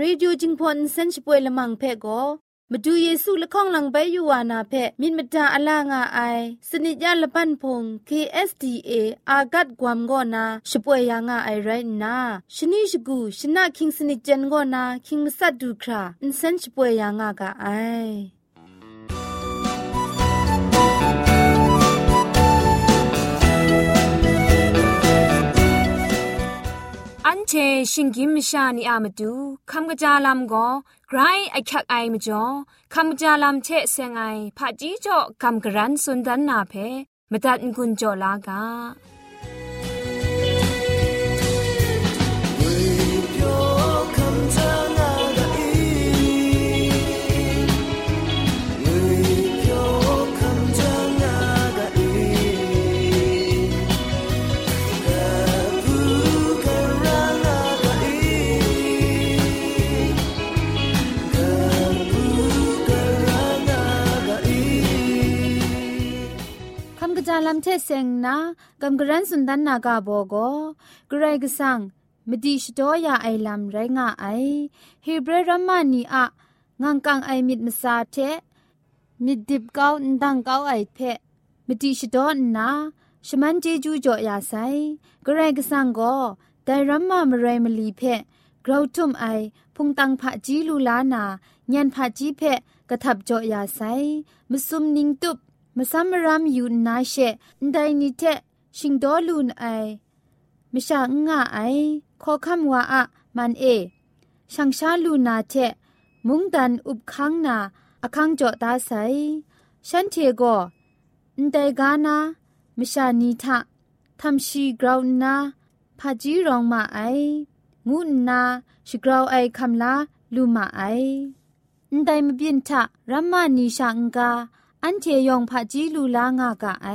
ရေดิโอจิงพอนเซนช์ป่วยละมังเพ่ก็มาดูเยซูละข้องหลังไปอยู่วานาเพ่มินมตาอลางาไอ สนิจยาละปันพง KSDA อากัดกวามก็นาช่วยยางาไอไรนาชนิชกูชนะคิงสนิจเจนก็นาคิงมัสัดดูคราอินเซนช์ป่วยยางากาไอ ชชิงกิมชานีอามาดูคำกระจาลำก็ไกรไอคักไอมาจ่อคำกระจาลำเชเซงไอผาจีจ่อคำกระรันสุนดันนาเพมตัดกุญจ่อลากา จาลัมเทเซงนะกัมกรันสุนดันนากาโบโกเกรกซังมดีชโตยาไอลัมไรงะไอฮีเบรรัมมานีอะงังกังไอมิดมซาเทมิดดิบเกาดังเกาไอเพมดีชโตนาชมันเจจูจ่อยาไซเกรกซังโกแต่รัมมามเรมลีเพกราวทุมไอพุงตังผะจีลูลานาญันผะจีเพกะทับจ่อยาไซมซุมนิงตุบ มซัมมรำมยูนาเชไดนิเทชิงดอลูนไอมชาง่าไอขอคำว่าอะมันเอช่างชาลูนาเทมุงดันอุบคังนาอคังจอตาไซฉันเทโกนไดกานามชานีทะทำชีกราวนาพาจีรองมาไองูนาชกราวไอคำลาลูมาไอไดมเบียนทะรัมมานีชางกา อันเทยองพะจีลูลางากะไอ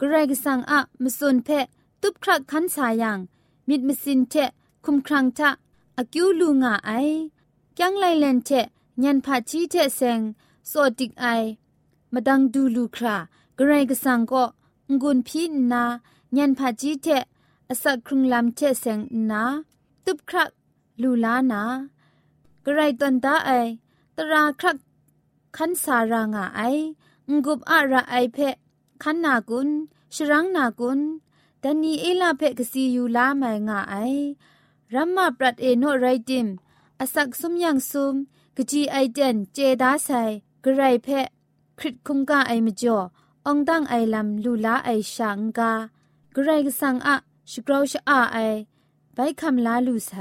กรกสังอะมสุนเพตุบครักคันสายังมิดมสินเทคุมครังทะอากิวลูงาไอจังไลเลนเทยันพะจีเทเซงสอดติกไอมดังดูลูครากรกสังก็งุนพีนายันพะจีเทอสักครุงลำเทเซงนาตุบครักลูลานากรตันตาไอตราครักคันสารางาไอ งกุบอะระไอเพคันนากุนชรังนากุนแตนีเอลาเพกสีอยู่ลาไมงาไอรัมมาปรัดเอโนไรติมอสักสมยังซุมกจีไอเดนเจดาไซกระไรเพคริตคุงกาไอมจ่อองดังไอลำลูลาไอชางกากระไรกสังอะชกราวชอาไอไปคำลาลูไซ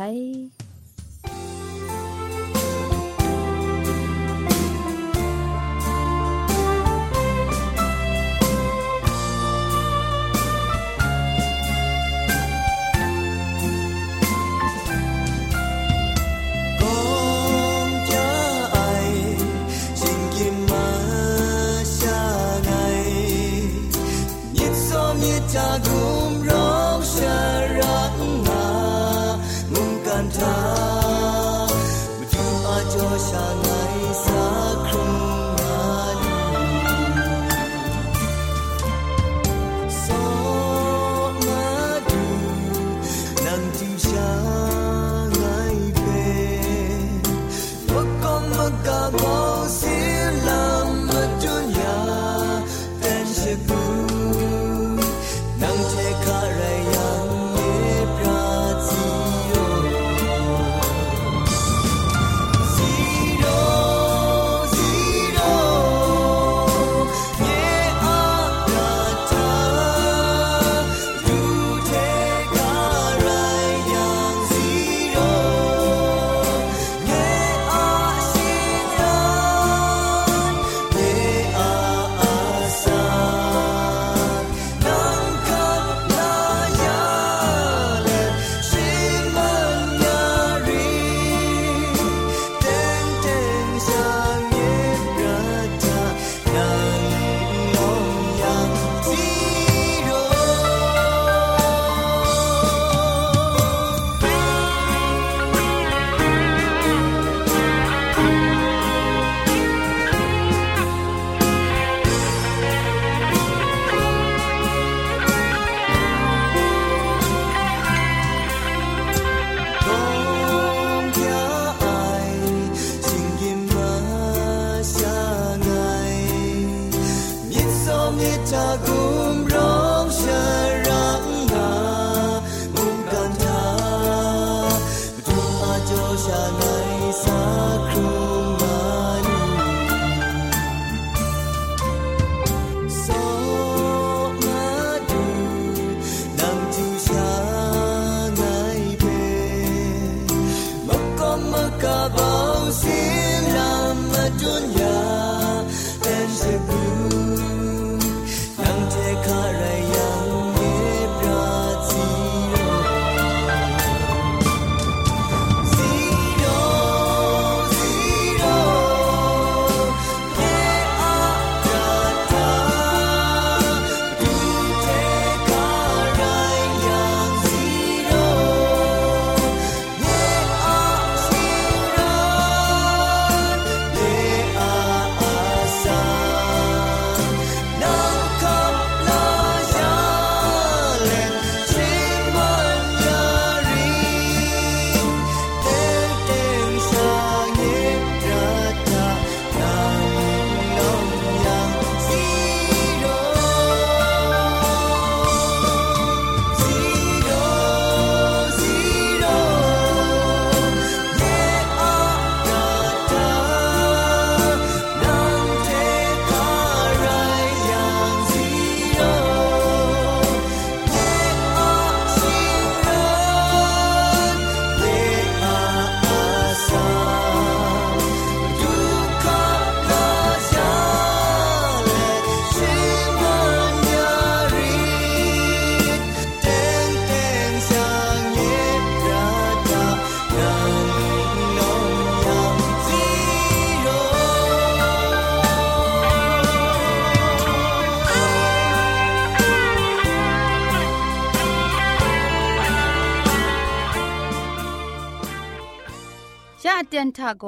ก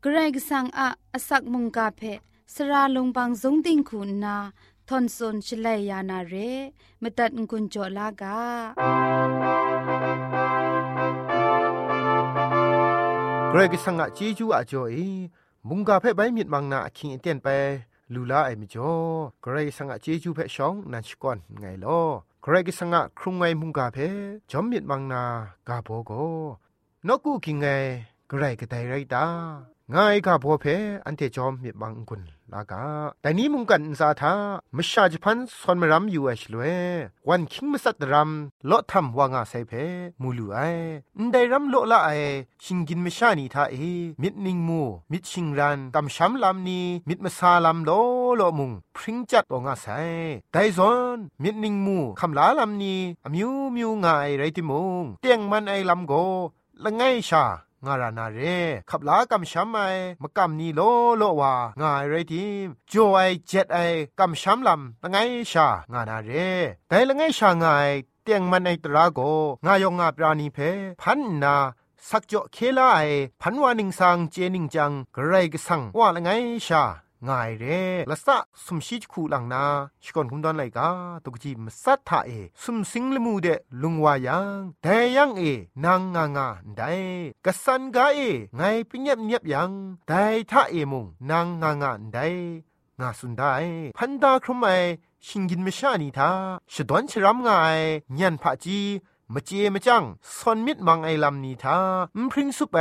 เกรกสังอะอสักมุงกาเพสระลงบางสงติงคุณนาทอนซนชลัยยานาเรมตัดกุญจลากาเกรกสังอะจีจูอะจอยมุงกาเพใบมีดมังนาคิงเตียนไปลูลาไอมิจ่อเกรกสังอะจีจูเพชองนันชกอนไงลอเกรกสังอะครุงไงมุงกาเพจอมมีดมังนากาโบโกนกูกิงไง เกรก็ไดไรตาง่ายกับพอเพอันเทจอมมีบางกุนลากาแต่นี้มุงกันซาทามชาจพันสอนมรำอยู่เอชลเววันคิงมสัตรำลอทำว่างาไซเพมูลูไอได้รำโลละไอชิงกินมชานีทาเอมิดนิงมูมิดชิงรันกำช้ำลำนี้มิดมาซาลำโลโลมุงพริ้งจัดองาไซได้ซอนมิดนิงมูคำลาลำนี้อมิวมิวงายไรติมุงเตียงมันไอลำโกละไงชา งารานาเรขับลากำช้ำไอมากำนีโลโลวางายไรทีมจไอเจ็ดไอกำช้ำลำละไงชางานาเรแต่ละไงชางายเตียงมันไอตราโกงายองงาปราณีเพ พันนาสักจ่อเคลาไอพันวานิงสังเจนิงจังกระไรกสังว่าละไงชา ง่ายเร่ละสะสมชิจคูลังนาชิกอนคุมดอนไลกาตุกจีมสัทธาเอสมสิงลมูเดลุงวายังแต่ยังเอนางงางาได้กสันกาเอไงปิญญบเนียบยังแต่ท่าเอมุงนางงางาได้งาสุนได้พันดาครุมไอชิงกินมชานีทาชดวนชรำงายยันพะจี มเจมจังซอนมิดมังไอลำนีทามพริ้งสุไป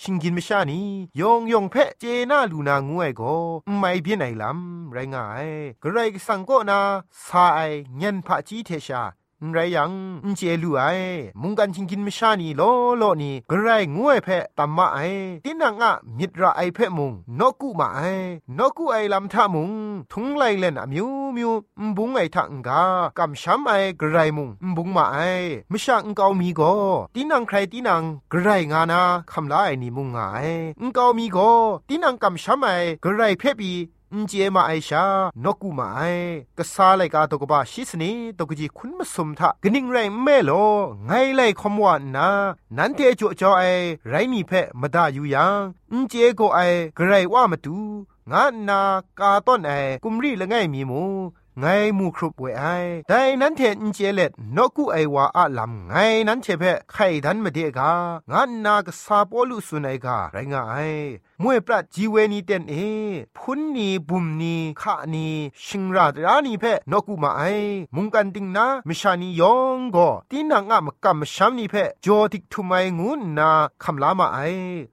ชิงกินมชานียองยองเพเจนาลูนางวยก็ไม่เบียนไอลำไรงายกระไรสังก็นาสายเงินพระจีเทชา ไรยังเจลูไอมุงกันชิงกินไม่ชานีโลโลนี่กระไรงวยเพะตัมมาไอตินังอะมิตรไอเพะมุงนกุมาไอนกุไอลำทามุงทุงไลเลนอะมิวมิวบุงไอทังกากำช้ำไอกระไรมุงบุงมาไอไม่ช่างเกามีก็ตินังใครตินังกระไรงานาคำลาไอนี่มุงไงเกามีก็ตินังกำช้ำไอกระไรเพะปี อุจเอมาไอชานกูมาไอกะซาไลกาตกบาชิสนีตกจีคุณมสมทะกนิ่งไรแม่โลไงไลคอมวานานันเทจุจอไอไรมีเพะมดาอยู่ยังอุจเอโกไอกไรว่ามาดูงานนากาต้นไอกุมรีละไงมีมูไงมูครุบเวไอแต่นั้นเทนเจเล็ดนกูไอวาอะลำไงนั้นเทเพะไข่ดันมาเดกางานนากซาโปลุสุนไอกาไรงาไอ มวยปรัดจีเวนีเต็นเอพุนนีบุมนีขะนีชิงราดรานีเพนกูมาไอมุงกันติงนามิชานียองก็ตีนังอะมกัมชัมนีเพจอติกทุไมงูนาคำลามาไอ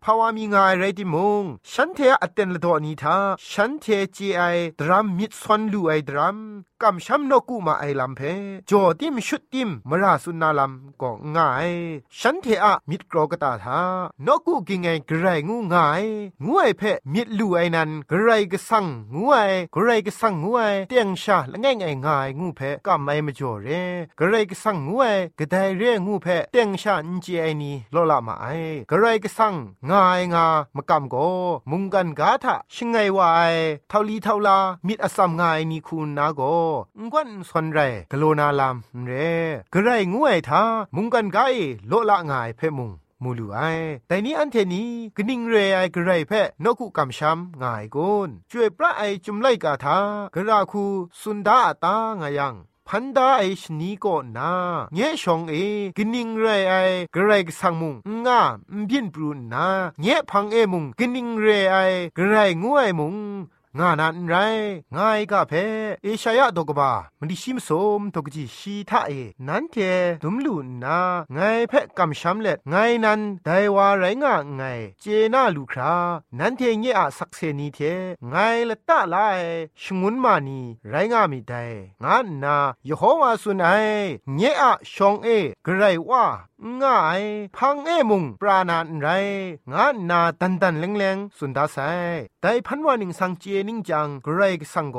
ภาวามีงายไรติมงฉันเทอเต็นละดอนีทาฉันเทจีไอดรัมมิดซอนลูไอดรัม กำช้ำนกูมาไอลำเพจอติมชุดติมมราสุนาลำก็ง่าย ฉันเทอะมิดกรอกตาทานกูกิงไงกระไรงูง่ายงูไอเพมิดลูไอนันไกรก็สั่งงูไอไกรก็สั่งงูไอเตียงชาละง่ายง่ายง่ายงูเพก็ไม่มาจ่อเรไกรก็สั่งงูไอกระไดเรงูเพเตียงชาอินเจไอนี่ลอละมาไอไกรก็สั่งง่ายงามากำโกมุงกันกาทะชิงไงวายเท่าลีเท่าลามิดอสัมง่ายนี่คุณนาโกงวนสนไรกโลนาลามเรกระไรงวยทามุงกันไกโลละงายเพมุงมูลูไอแต่นี้อันเทนี้กนิ่งเรไอกระไรเพนกุกำช้ำง่ายกุนช่วยพระไอจุมไลกาทากระราคูสุนดาตางายังพันดาไอชนีก็นาเงชองเอกนิงไรไอกระไรกสังมุงงามบินปรุนนาเงพังเอมุงกนิงเรไอกระไรงวยมุง งานันไรง่ายกะเพเอชายะดกบามันดิชิมสมตกจีชีทาเอนันเทดุมลุนนาไงเพกำช้ำเล็ดไงนันไดวาไรงะไงเจนาลูครานันเทเงอะสักเซนีเทไงละตะลายชงุนมานีไรงะมีไดงานนายโฮวาสุนัยเงอะชองเอกไรว่าง่ายพังเอมุงปราณานไรงานนาตันตันเลงเลงสุนดาไซแต่พันวานิงสังเจนิ่งจังกรไรสังโก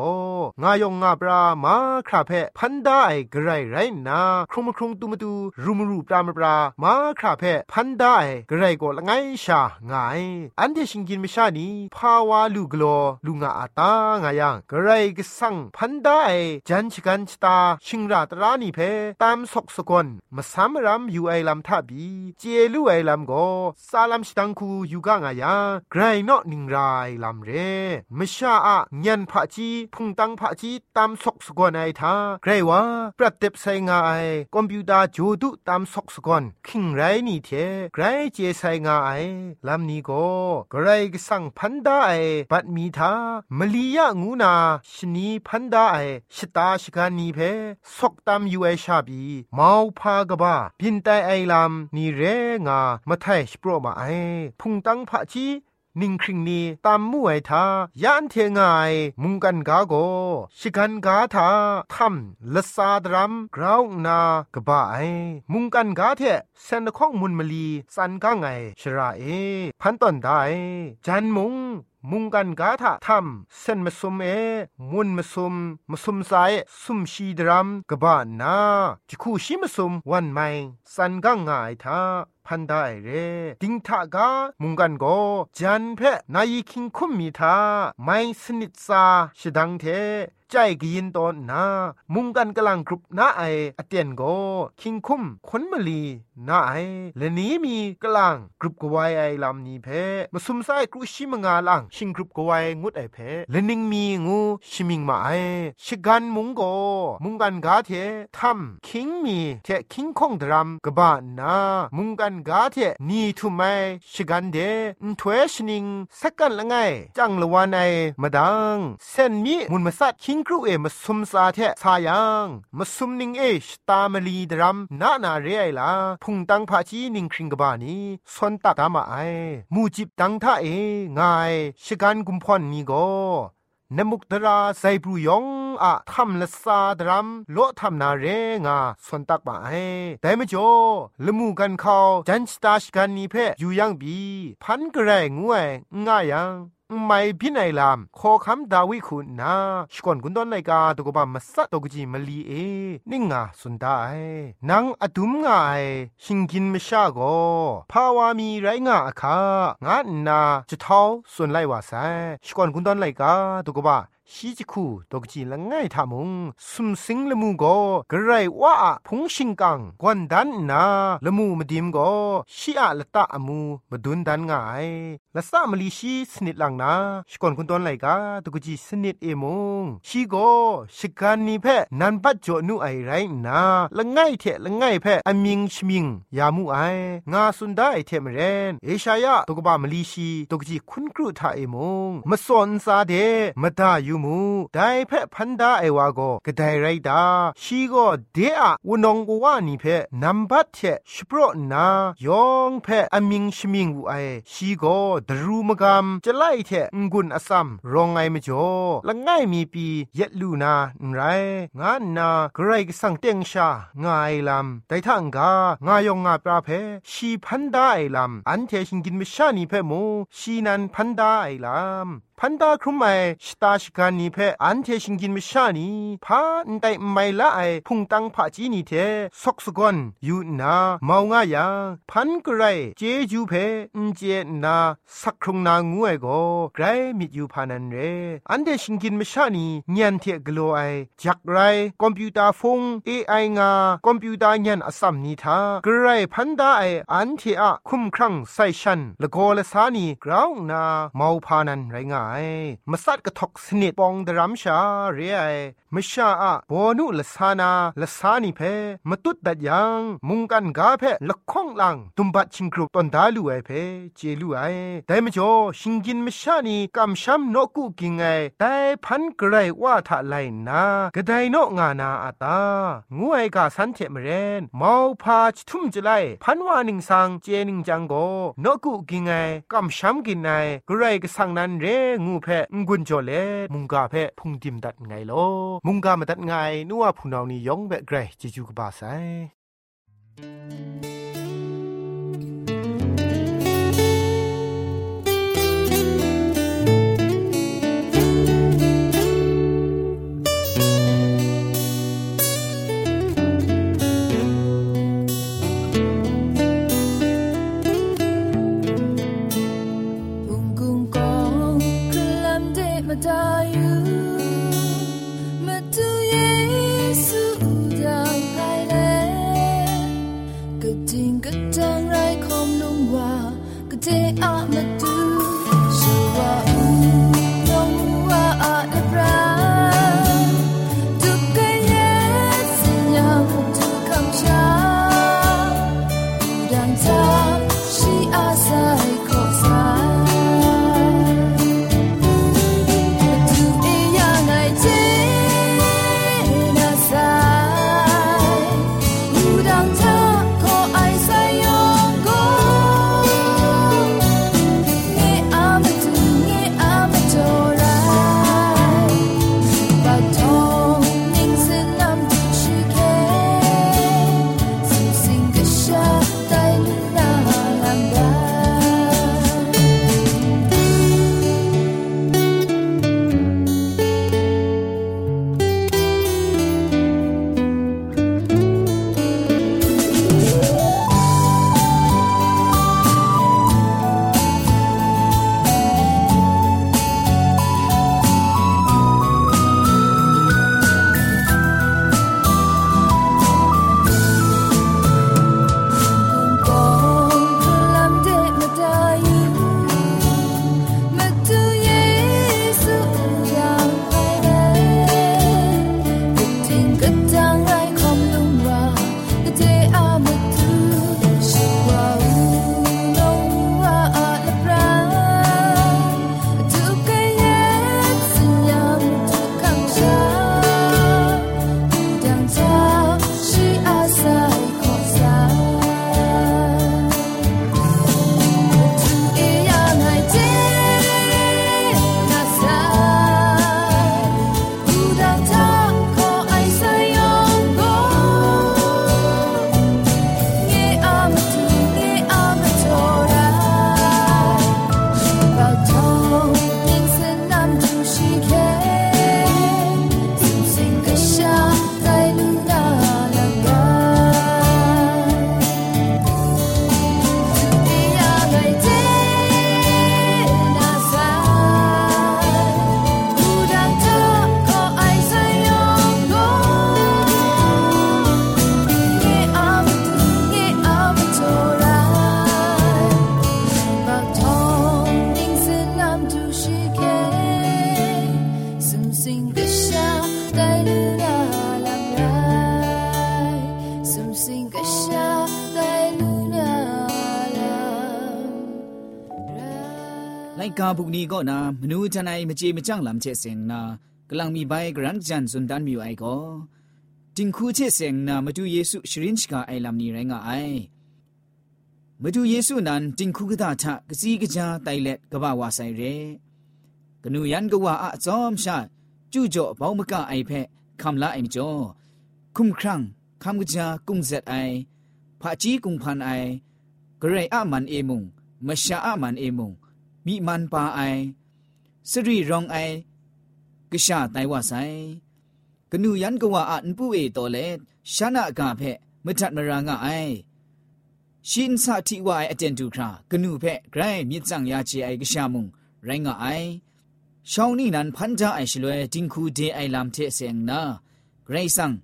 งายองงาปรามาคราเพพันได้กรไรไรนาครุมครุงตุมตูรุมรูปรามปรามาคราเพพันได้กรไรโกละไงชางายอันเดชิงกินไม่ชานีภาวาลูกโลลูงาอาตางายังกรไรกสังพันได้จันชกันชตาชิงราตรานีเพตามสกสกอนมาสามรำอยู่ไอลำทาบีเจลูไอลำโกซาลัมสตังคูยูกะงายาไกรนอนิงไรลำเรมชาาอะญันพะจีพุงตังพะจีตามซอกสกอนไอทาไกรวาปรับเต็บไซงาไอคอมพิวเตอร์จูดุตามซอกสกอนคิงไรนี่เทไกรเจไซงาไอลำนี้โกไกรกสังพันดาไอบัดมีทามลียะงูนาชนีพันดาไอชตาชกานีเพซอกตามยูไอชาบีมาวพากบ้าพินไตไอลำนี่เรงามาไทยสโปรมาไอพุงตังพะจี นิ่งคริงนีตามมู่ไอทายานเทงายมุงกันกาโกชิกันกาทาทำละซาดรัมกราวนากบ้าไอมุงกันกาเทเซนข้องมุนมลีสันกาไงชราเอพันตอนได้จันมุง มุงกันกาถาทำเส้นมะสมเอ มุนมะสมมะสมสายสุมชีดรัมกบ้านาจิคูชิมะสมวันไม่สันกังง่ายทาพันได้เร ดิงทากามุงกันโกจันเพนายคิงคุมมีทาไม่สนิทซาชดังเท ใจกีนตอนนา มุงกันกำลังกรุบนาไออเตียนโกคิงคุมขนมลีนาไอและนี้มีกำลังกรุบกวายไอลำนี้เพมาสุมไซกรุชิมงาลังชิงกรุบกวายงุดไอเพและนิงมีงูชิมิงมาไอชิกันมุงโกมุงกันกาเททำคิงมีเทคิงคงดรัมกบ้านา มุงกันกาเทนี่ทุไมชิกันเดนถวยชนิงสักกันละไงจังละวันไอมาดังเส้นมีมุนมาสัดคิงครูเอมาซุมซาเทสายังมาซุมนิงเอชตามลีดรัมนานาเรไอลาพุงตังพาจีนิงคริงกบานีสนตักามาไอมูจิบตังท่าเองายชกันกุมพรนีโกนมุกดราไซปรูยองอะทำละซาดรัมโลทำนาเรงาสนตักมาไอแต่ไม่จอละมูกันเขาจันสตาชกันนีเพอยู่ยังบี พันกระไรงวยง่ายยัง ไม่พินัยลามขอคำดาวิคุณนาสกอนกุนดอนไลกาตกบามาสัตตกจีมลีเอนิ่งงาสุนได้นางอดุมงายชิงกินมชาโกภาวามีไรงาอาคางานาจะเท้าส่วนไลวาไซสกอนกุนดอนไลกาตกบา ชีจิคูตกจีละง่ายทามุงสุมสิงละมูโกกระไรว่าพงชิงกังกวนดันนาละมูมาดิมโกชีอะละตะอมูมาดุนดันง่ายละสะมลีชีสนิดลังนาชกอนคุณตอนไหลกาตกจีสนิดเอมงชีโกชิกันนีเพนันปัจจอนุไอไรนาละง่ายเทละง่ายเพอมิงชมิงยามูไองาสุนได้เทมเรนเอชายะตกบามลีชีตกจีคุณกรุทาเอมงมาสอนซาเดมาดายูมูไดเพพันดาไอวาโกกะไดไรดาชีโกเดอะวนองกวานีเพนัมบัตเทชโปรนายองเพอมิงชมิงวูไอชีโกดรูมกามจะไล่เทงุนอสัมรองไงมจ่อละง่ายมีปีเยลูนาไรงานนาไกรกสังเตียงชางายลำแต่ทังกางายองงาปราเพชีพันดาไอลำอันเทชิงกินมชานีเพโมชีนันพันดาไอลำ พันดาครุมไอสตาชกานีเพออันเทชิงกินมิชานีพาอันไดไม่ละไอพุงตังผาจีนีเทซอกสกอนยูนาเมางายาพันกไรเจจูเพอันเจนาสักครุงนางูไอโกไกรมิดยูพานันเรอันเทชิงกินมิชานีเนียนเทกโลไอจักไรคอมพิวเตอร์ฟงเอไองาคอมพิวเตอร์เนียนอสัมนีทากรไรพันดาไออันเทอะคุมครั้งไซชันละโกละสานีกราวนาเมาพานันไรงามาสัดกระทกสนิดปองดรัมชาเรียมชาอะบอนุละสานาละสานิเพมาตุดดัดยังมุงกันกาเพละข้องหลังตุมบัดชิงกรุตอนดาลูไอเพเจลูไอแต่มจ่อชิงกินมชานีกำช้ำนกุกิงไงแต่พันกระไรว่าทะไลนากระไดนกงานาอาตางูไอกาสันเทมเรนมาพาชทุ่มจะไลพันวานิงสังเจนิงจังโกนกุกิงไงกำช้ำกินไงกระไรกสังนั้นเรงูแพงุนจอเลมุงกาแพพุงดิมดัดไงลอมุงกามาดัดไงนัวผู้นานี่ยองแบะไกรจิจูกบาไซ นี่ก็นามนูจันไอมจีมจังลำเชเสงนากำลังมีใบกรันจันสุนดันมีไอก็จิงคูเชเสงนามาดูเยซูชรินชกาไอลำนี้ไรงาไอมาดูเยซูนั้นจิงคูกตาทะกสีกจาไตเล็ดกบ่าวาไซเรกนูยันกว่าอะจอมชาจู่จ่อเบามกะไอเพคำละไอมจ่อคุ้มครั้งคำกจากุงเซตไอผาจีกุงพันไอกระไรอะมันเอมุงมชาอะมันเอมุง မိမန်ပါအိုင်စရီရောင်အိုင်ကရှာတိုင်ဝဆိုင်ကနူယန်ကဝအန်ပူအေတော်လေရှာနာကဖက်မထတ်မရာငါအိုင်ရှင်စာတီဝိုင်အတန်တူခရာကနူဖက်ဂရိုင်းမြစ်ဆောင်ရချေအိုင်ကရှာမုံရိုင်းငါအိုင်ရှောင်းနီနန်ဖန်တာအိုင်ရှလွဲတင်ခုဒေအိုင်လမ်တေဆင်နာဂရိတ်ဆန်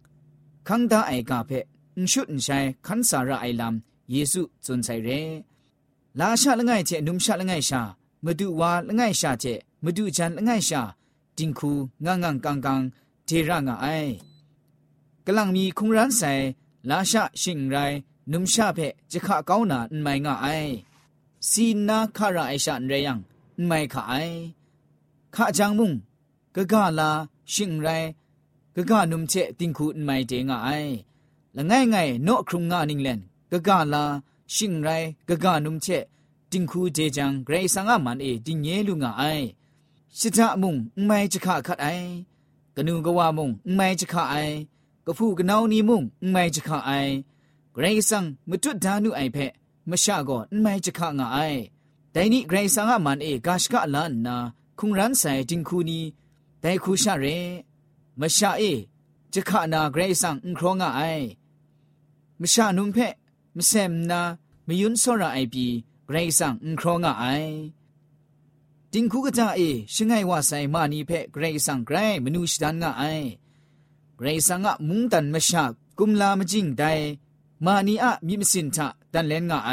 ခန်းတာအိုင်ကဖက်အန်ရှုတ်န်ဆိုင်ခန်းစာရာအိုင်လမ်ယေစုဇွန်ဆိုင်ရဲလာရှာလငိုင်ချေနုံရှာလငိုင်ရှာ ชัยคันสาระไอลามเยซูจุนไซเรลาชาละไงเจนุมชาละไงชามาดูวาละไงชาเจมาดูจันละไงชาจิงคูงางางกังกังเทระงาไอกำลังมีคุงรันใส่ลาชาชิงไรนุมชาเพจะขะก้าวนาอันไม่งาไอซีนาคาราไอชาอันเรยังอันไม่ขาไอข้าจังมุงกะกาลาชิงไรกะกานุมเชติงคูอันไม่เจงาไอละไงไงโนครุงงานิงเลนกะกาลาชิงไรกะกานุมเช ติงคูเจจังเกรซังอามันเอติงเยลุงาไอชิตามุงไม่จะขาขัดไอกนูกว่ามุงไม่จะขาไอกฟูกนาวนีมุงไม่จะขาไอเกรซังมตุดานุไอเพมชาก็ไม่จะขางาไอแต่นี่เกรซังอามันเอกาชกะลานนาคุงรันใส่จิงคูนีแต่คูชาเรมชาเอจะขานาเกรซังอุครองาไอมชานุมเพมเซมนามยุนสระไอปีเ กรซังอุครองาไอจิงคูกะจาเอชิงไงวาไซมานีเพเกรซังเกรมนูชดันงาไอเกรซังอะมุงตันมชากุมลามจิงไดมานีอะมิมสินทะดันเลนงาไอ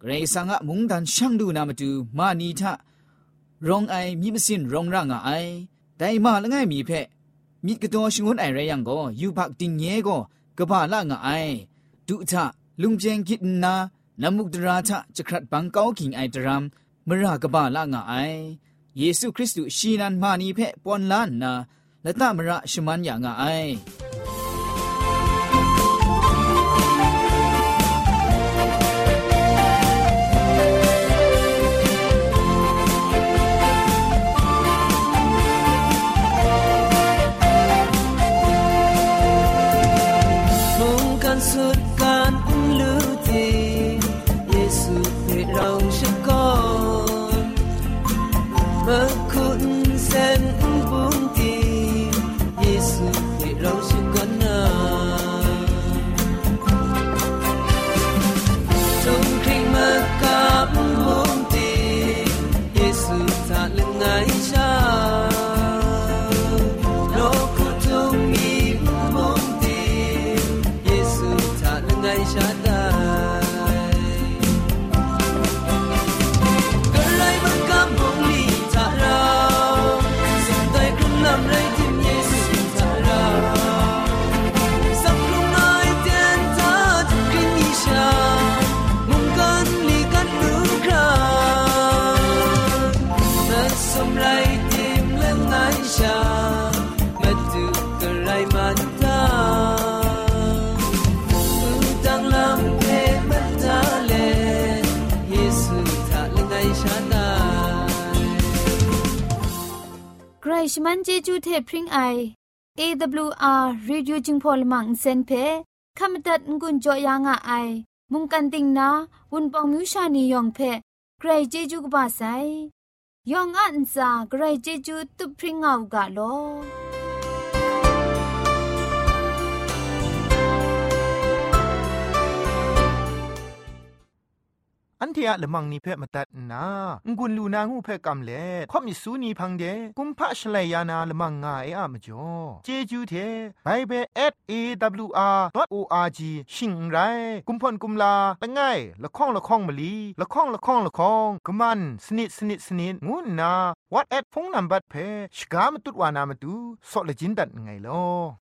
เกรซังอะมุงดันช่างดูนามาดูมานีทะรองไอมิมสินรองร่างไอแต่มาละไงมีเพมิกระตัวชงวนไอไรยังก็อยู่พักติงเย่ก็กบ้าละงาไอดุทะลุงเจงคิดนา นามุกดราทะจะครัดบังเกาคิงไอตรามมรากบาละงาไอเยซูคริสต์ชีนันมานีเพปอนล้านนาและตามระชมันอย่างไอ ชมันเจจูเทพริงไอ AWR Reducing Polymer เซนเพขมตัดงุนจอยางอไอ มุงกันติงนาวุนปองมิวชานียองเพเกรเจจูกบาไซยองอันซาเกรเจจูตุพริงเอากาโล อันเทียละมังนิเพ่มาตัดนางุนลูนางูเพ่กำเล่ข่อมิสูนีพังเดกุมพะชเลยานาละมังงาเออะมจ่อเจจูเทไปเบสเอวอาร์ดอออาร์จิชิงไรกุมพ่นกุมลาละไงละข้องละข้องมะลีละข้องละข้องละข้องกะมันสนิดสนิดสนิดงูนาวอทแอทโฟนนัมเบอร์เพ่ชกามตุดวานามตูสอเลจินดัดไงลอ